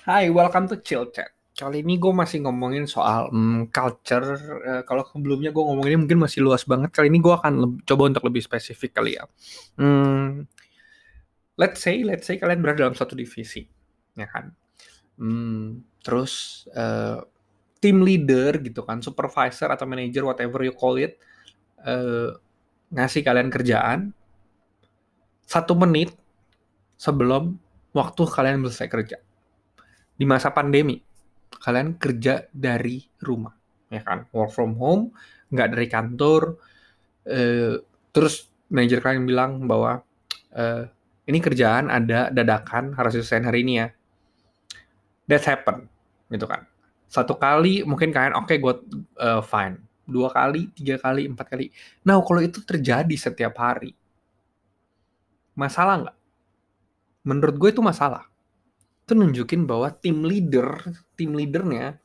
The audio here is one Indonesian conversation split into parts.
Hai, welcome to Chill Chat. Kali ini gue masih ngomongin soal hmm, culture. Eh, kalau sebelumnya gue ngomongin mungkin masih luas banget. Kali ini gue akan coba untuk lebih spesifik kali ya. Hmm, let's say, let's say kalian berada dalam satu divisi, ya kan. Hmm, terus eh, team leader gitu kan, supervisor atau manager, whatever you call it, eh, ngasih kalian kerjaan satu menit sebelum waktu kalian selesai kerja di masa pandemi kalian kerja dari rumah ya kan? Work from home nggak dari kantor eh, terus manajer kalian bilang bahwa eh, ini kerjaan ada dadakan harus selesai hari ini ya. That happen gitu kan? Satu kali mungkin kalian oke okay, gue uh, fine. Dua kali tiga kali empat kali. Nah kalau itu terjadi setiap hari masalah nggak? Menurut gue itu masalah itu nunjukin bahwa tim leader, tim leadernya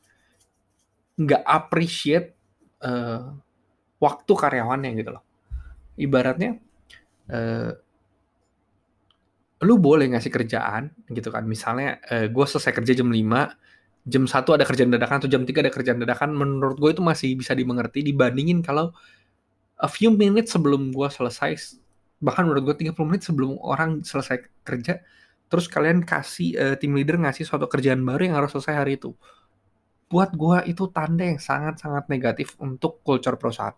nggak appreciate uh, waktu karyawannya gitu loh. Ibaratnya uh, lu boleh ngasih kerjaan gitu kan. Misalnya uh, gue selesai kerja jam 5, jam 1 ada kerjaan dadakan atau jam 3 ada kerjaan dadakan, menurut gue itu masih bisa dimengerti dibandingin kalau a few minutes sebelum gue selesai bahkan menurut gue 30 menit sebelum orang selesai kerja terus kalian kasih uh, tim leader ngasih suatu kerjaan baru yang harus selesai hari itu. Buat gue itu tanda yang sangat-sangat negatif untuk culture perusahaan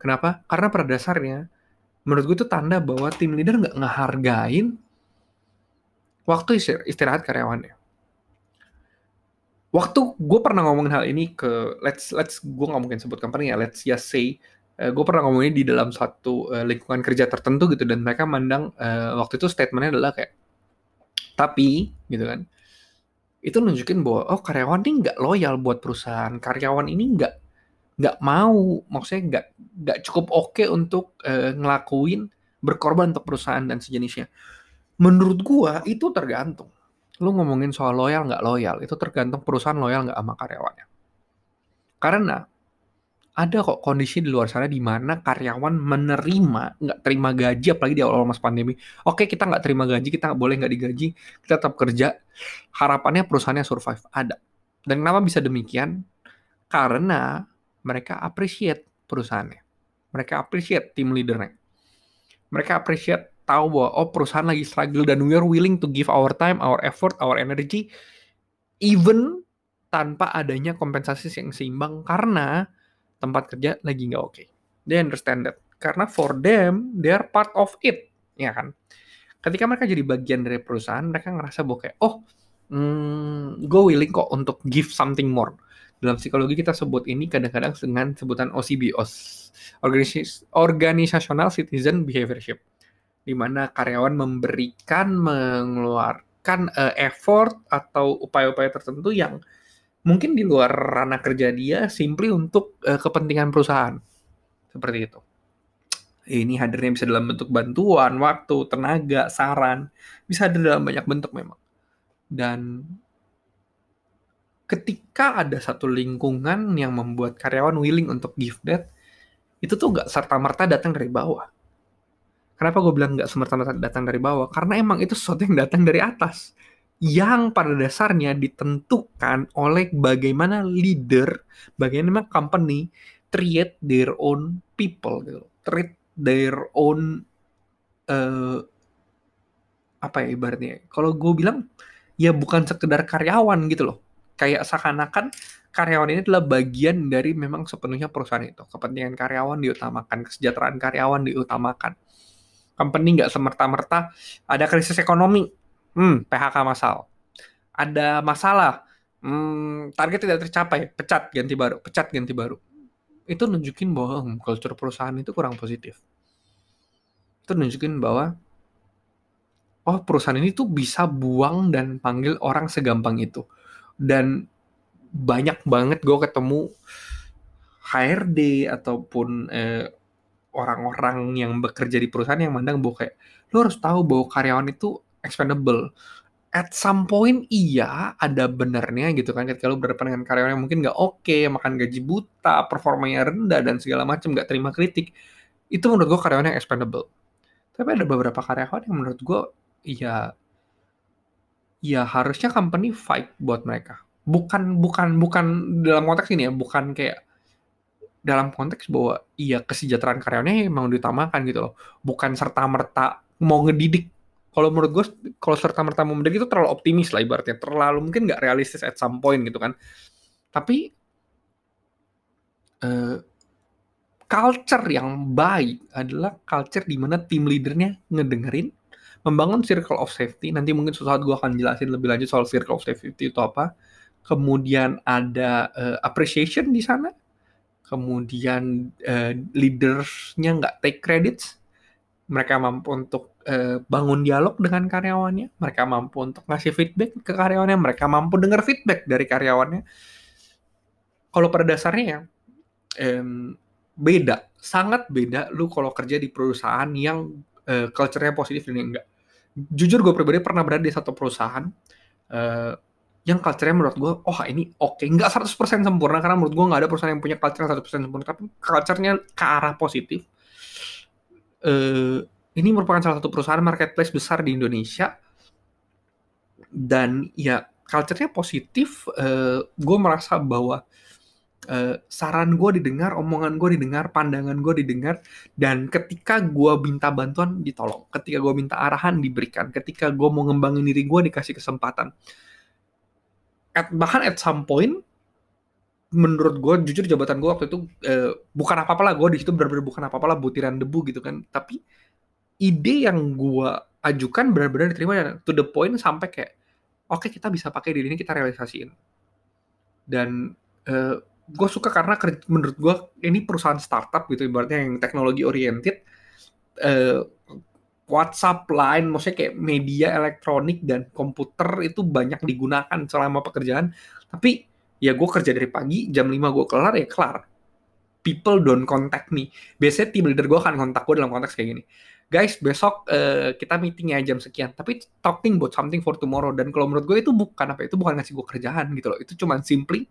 kenapa? Karena pada dasarnya menurut gue itu tanda bahwa tim leader nggak ngehargain waktu istirahat karyawannya. Waktu gue pernah ngomongin hal ini ke let's let's gue nggak mungkin sebut company ya let's just say uh, gue pernah ngomongin di dalam satu uh, lingkungan kerja tertentu gitu dan mereka mandang uh, waktu itu statementnya adalah kayak tapi gitu kan, itu nunjukin bahwa oh karyawan ini nggak loyal buat perusahaan, karyawan ini nggak nggak mau, maksudnya nggak nggak cukup oke okay untuk uh, ngelakuin berkorban untuk perusahaan dan sejenisnya. Menurut gua itu tergantung. Lu ngomongin soal loyal nggak loyal, itu tergantung perusahaan loyal nggak sama karyawannya. Karena ada kok kondisi di luar sana di mana karyawan menerima nggak terima gaji apalagi di awal-awal masa pandemi. Oke kita nggak terima gaji kita nggak boleh nggak digaji kita tetap kerja. Harapannya perusahaannya survive ada. Dan kenapa bisa demikian? Karena mereka appreciate perusahaannya. Mereka appreciate tim leadernya. Mereka appreciate tahu bahwa oh perusahaan lagi struggle dan we are willing to give our time our effort our energy even tanpa adanya kompensasi yang seimbang. Karena tempat kerja lagi nggak oke. Okay. They understand that. Karena for them, they are part of it. Ya kan? Ketika mereka jadi bagian dari perusahaan, mereka ngerasa bahwa kayak, oh, hmm, gue willing kok untuk give something more. Dalam psikologi kita sebut ini kadang-kadang dengan sebutan OCB, Organizational Citizen Behaviorship. Di mana karyawan memberikan, mengeluarkan uh, effort atau upaya-upaya tertentu yang mungkin di luar ranah kerja dia simply untuk uh, kepentingan perusahaan. Seperti itu. Ini hadirnya bisa dalam bentuk bantuan waktu tenaga saran. Bisa hadir dalam banyak bentuk memang. Dan ketika ada satu lingkungan yang membuat karyawan willing untuk give that itu tuh gak serta merta datang dari bawah. Kenapa gue bilang gak serta merta datang dari bawah? Karena emang itu sesuatu yang datang dari atas yang pada dasarnya ditentukan oleh bagaimana leader, bagaimana company treat their own people gitu. Treat their own uh, apa ya ibaratnya. Kalau gue bilang ya bukan sekedar karyawan gitu loh. Kayak seakan-akan karyawan ini adalah bagian dari memang sepenuhnya perusahaan itu. Kepentingan karyawan diutamakan, kesejahteraan karyawan diutamakan. Company nggak semerta-merta ada krisis ekonomi, hmm, PHK masal. Ada masalah, hmm, target tidak tercapai, pecat ganti baru, pecat ganti baru. Itu nunjukin bahwa hmm, culture perusahaan itu kurang positif. Itu nunjukin bahwa oh perusahaan ini tuh bisa buang dan panggil orang segampang itu. Dan banyak banget gue ketemu HRD ataupun eh, orang-orang yang bekerja di perusahaan yang mandang bahwa kayak lo harus tahu bahwa karyawan itu expendable. At some point iya ada benernya gitu kan ketika lu berhadapan dengan karyawan yang mungkin nggak oke, okay, makan gaji buta, performanya rendah dan segala macam nggak terima kritik. Itu menurut gue karyawan yang expendable. Tapi ada beberapa karyawan yang menurut gue ya ya harusnya company fight buat mereka. Bukan bukan bukan dalam konteks ini ya, bukan kayak dalam konteks bahwa iya kesejahteraan karyawannya emang diutamakan gitu loh. Bukan serta-merta mau ngedidik. Kalau menurut gue, kalau serta-merta mau mendidik itu terlalu optimis lah ibaratnya. Terlalu mungkin nggak realistis at some point gitu kan. Tapi uh, culture yang baik adalah culture di mana tim leadernya ngedengerin, membangun circle of safety. Nanti mungkin suatu saat gue akan jelasin lebih lanjut soal circle of safety itu apa. Kemudian ada uh, appreciation di sana kemudian uh, leadersnya nggak take credits, mereka mampu untuk uh, bangun dialog dengan karyawannya, mereka mampu untuk ngasih feedback ke karyawannya, mereka mampu dengar feedback dari karyawannya. Kalau pada dasarnya um, beda, sangat beda lu kalau kerja di perusahaan yang uh, culture-nya positif dan enggak. Jujur gue pribadi pernah berada di satu perusahaan uh, yang culture-nya menurut gue, oh ini oke, okay. nggak 100% sempurna, karena menurut gue nggak ada perusahaan yang punya culture yang 100% sempurna, tapi culture-nya ke arah positif. Uh, ini merupakan salah satu perusahaan marketplace besar di Indonesia, dan ya culture-nya positif, uh, gue merasa bahwa uh, saran gue didengar, omongan gue didengar, pandangan gue didengar, dan ketika gue minta bantuan ditolong, ketika gue minta arahan diberikan, ketika gue mau ngembangin diri gue dikasih kesempatan. At, bahkan at some point menurut gue jujur jabatan gue waktu itu eh, bukan apa-apa lah. Gue di situ benar-benar bukan apa-apa lah butiran debu gitu kan. Tapi ide yang gue ajukan benar-benar diterima dan to the point sampai kayak oke okay, kita bisa pakai diri ini kita realisasiin dan eh, gue suka karena menurut gue ini perusahaan startup gitu ibaratnya yang teknologi oriented eh, WhatsApp, Line, maksudnya kayak media elektronik dan komputer itu banyak digunakan selama pekerjaan. Tapi ya gue kerja dari pagi, jam 5 gue kelar, ya kelar. People don't contact me. Biasanya tim leader gue akan kontak gue dalam konteks kayak gini. Guys, besok uh, kita meeting ya jam sekian. Tapi talking about something for tomorrow. Dan kalau menurut gue itu bukan apa, itu bukan ngasih gue kerjaan gitu loh. Itu cuma simply,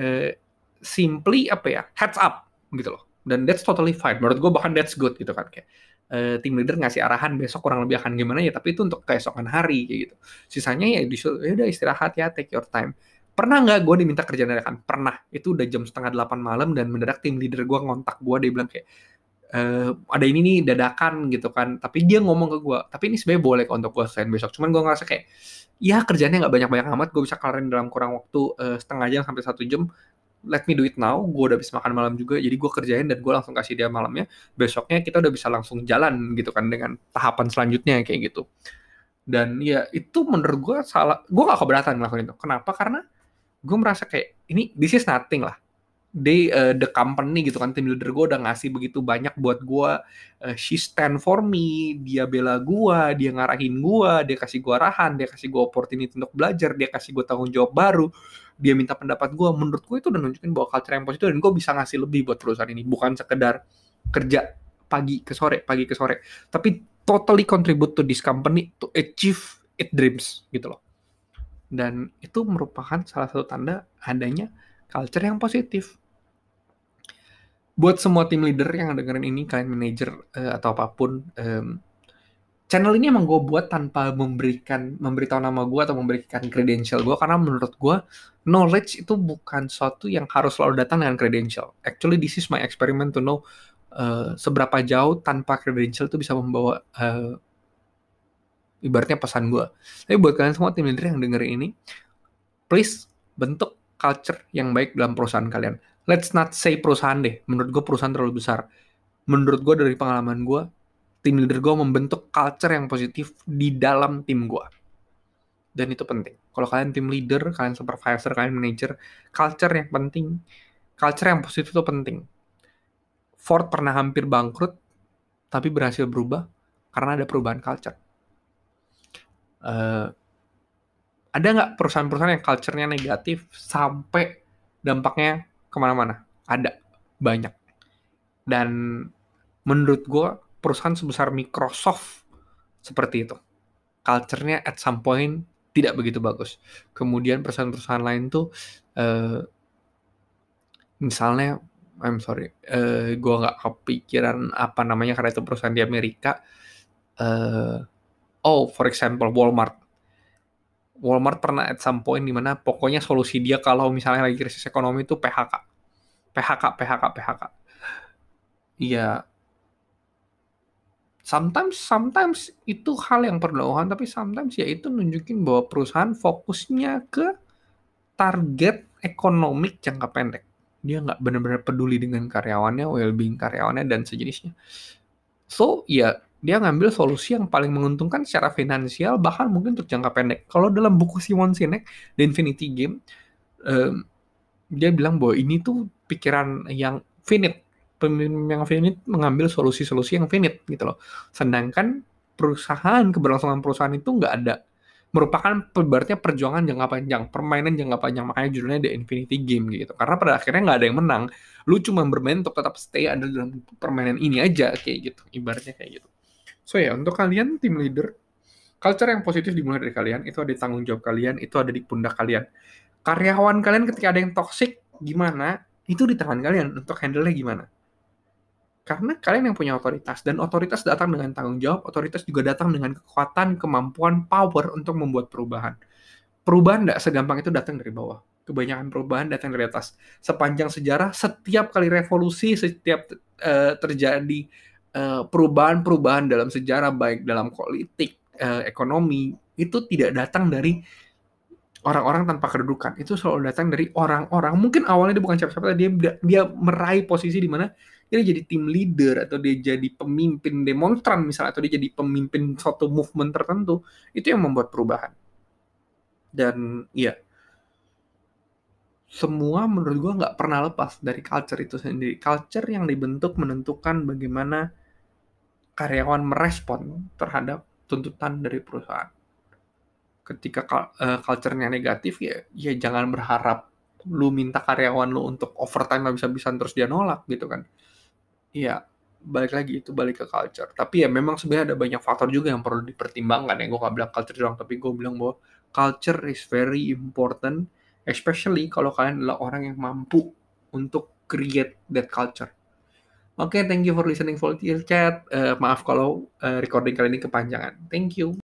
uh, simply apa ya, heads up gitu loh. Dan that's totally fine. Menurut gue bahkan that's good gitu kan. Kayak, uh, tim leader ngasih arahan besok kurang lebih akan gimana ya tapi itu untuk keesokan hari kayak gitu sisanya ya disuruh ya udah istirahat ya take your time pernah nggak gue diminta kerjaan dadakan pernah itu udah jam setengah delapan malam dan mendadak tim leader gue ngontak gue dia bilang kayak e, ada ini nih dadakan gitu kan. Tapi dia ngomong ke gue tapi ini sebenarnya boleh untuk gue selain besok. Cuman gue ngerasa kayak ya kerjanya nggak banyak-banyak amat. Gue bisa kelarin dalam kurang waktu uh, setengah jam sampai satu jam. Let me do it now, gue udah bisa makan malam juga, jadi gue kerjain dan gue langsung kasih dia malamnya, besoknya kita udah bisa langsung jalan gitu kan dengan tahapan selanjutnya kayak gitu. Dan ya itu menurut gue salah, gue gak keberatan ngelakuin itu. Kenapa? Karena gue merasa kayak ini this is nothing lah they uh, the company gitu kan tim leader gue udah ngasih begitu banyak buat gue uh, she stand for me dia bela gue dia ngarahin gue dia kasih gue arahan dia kasih gue opportunity untuk belajar dia kasih gue tanggung jawab baru dia minta pendapat gue menurut gue itu udah nunjukin bahwa culture yang positif dan gue bisa ngasih lebih buat perusahaan ini bukan sekedar kerja pagi ke sore pagi ke sore. Tapi totally contribute to this company to achieve its dreams gitu loh. Dan itu merupakan salah satu tanda adanya culture yang positif buat semua tim leader yang dengerin ini kalian manajer uh, atau apa pun um, channel ini emang gue buat tanpa memberikan memberitahu nama gue atau memberikan credential gue karena menurut gue knowledge itu bukan suatu yang harus selalu datang dengan credential. Actually this is my experiment to know uh, seberapa jauh tanpa credential itu bisa membawa uh, ibaratnya pesan gue tapi buat kalian semua tim leader yang dengerin ini please bentuk culture yang baik dalam perusahaan kalian let's not say perusahaan deh. Menurut gue perusahaan terlalu besar. Menurut gue dari pengalaman gue, tim leader gue membentuk culture yang positif di dalam tim gue. Dan itu penting. Kalau kalian tim leader, kalian supervisor, kalian manager, culture yang penting, culture yang positif itu penting. Ford pernah hampir bangkrut, tapi berhasil berubah karena ada perubahan culture. Uh, ada nggak perusahaan-perusahaan yang culture-nya negatif sampai dampaknya ke mana-mana. Ada banyak. Dan menurut gue perusahaan sebesar Microsoft seperti itu. Culture-nya at some point tidak begitu bagus. Kemudian perusahaan-perusahaan lain tuh uh, misalnya I'm sorry, uh, gue nggak kepikiran apa namanya karena itu perusahaan di Amerika. Uh, oh, for example, Walmart. Walmart pernah at some point di mana pokoknya solusi dia kalau misalnya lagi krisis ekonomi itu PHK. PHK, PHK, PHK. Iya. Sometimes, sometimes itu hal yang perlawanan, tapi sometimes ya itu nunjukin bahwa perusahaan fokusnya ke target ekonomik jangka pendek. Dia nggak benar-benar peduli dengan karyawannya, well-being karyawannya, dan sejenisnya. So, ya dia ngambil solusi yang paling menguntungkan secara finansial bahkan mungkin untuk jangka pendek. Kalau dalam buku Simon Sinek The Infinity Game um, dia bilang bahwa ini tuh pikiran yang finite. Pemimpin yang finite mengambil solusi-solusi yang finite gitu loh. Sedangkan perusahaan keberlangsungan perusahaan itu nggak ada merupakan pebarnya perjuangan jangka panjang, permainan jangka panjang makanya judulnya The Infinity Game gitu. Karena pada akhirnya nggak ada yang menang, lu cuma bermain untuk tetap stay ada dalam permainan ini aja kayak gitu, ibaratnya kayak gitu. So ya, untuk kalian tim leader, culture yang positif dimulai dari kalian, itu ada di tanggung jawab kalian, itu ada di pundak kalian. Karyawan kalian ketika ada yang toxic, gimana? Itu di tangan kalian untuk handle-nya gimana. Karena kalian yang punya otoritas, dan otoritas datang dengan tanggung jawab, otoritas juga datang dengan kekuatan, kemampuan, power untuk membuat perubahan. Perubahan tidak segampang itu datang dari bawah. Kebanyakan perubahan datang dari atas. Sepanjang sejarah, setiap kali revolusi, setiap uh, terjadi perubahan-perubahan dalam sejarah baik dalam politik, uh, ekonomi itu tidak datang dari orang-orang tanpa kedudukan. Itu selalu datang dari orang-orang. Mungkin awalnya dia bukan siapa-siapa, dia dia meraih posisi di mana dia jadi tim leader atau dia jadi pemimpin demonstran misalnya atau dia jadi pemimpin suatu movement tertentu. Itu yang membuat perubahan. Dan ya semua menurut gue nggak pernah lepas dari culture itu sendiri. Culture yang dibentuk menentukan bagaimana karyawan merespon terhadap tuntutan dari perusahaan. Ketika uh, culture-nya negatif ya ya jangan berharap lu minta karyawan lu untuk overtime habis-habisan terus dia nolak gitu kan. Iya, balik lagi itu balik ke culture. Tapi ya memang sebenarnya ada banyak faktor juga yang perlu dipertimbangkan ya. Gue gak bilang culture doang, tapi gue bilang bahwa culture is very important, especially kalau kalian adalah orang yang mampu untuk create that culture. Oke, okay, thank you for listening Volunteer Chat. Uh, maaf kalau uh, recording kali ini kepanjangan. Thank you.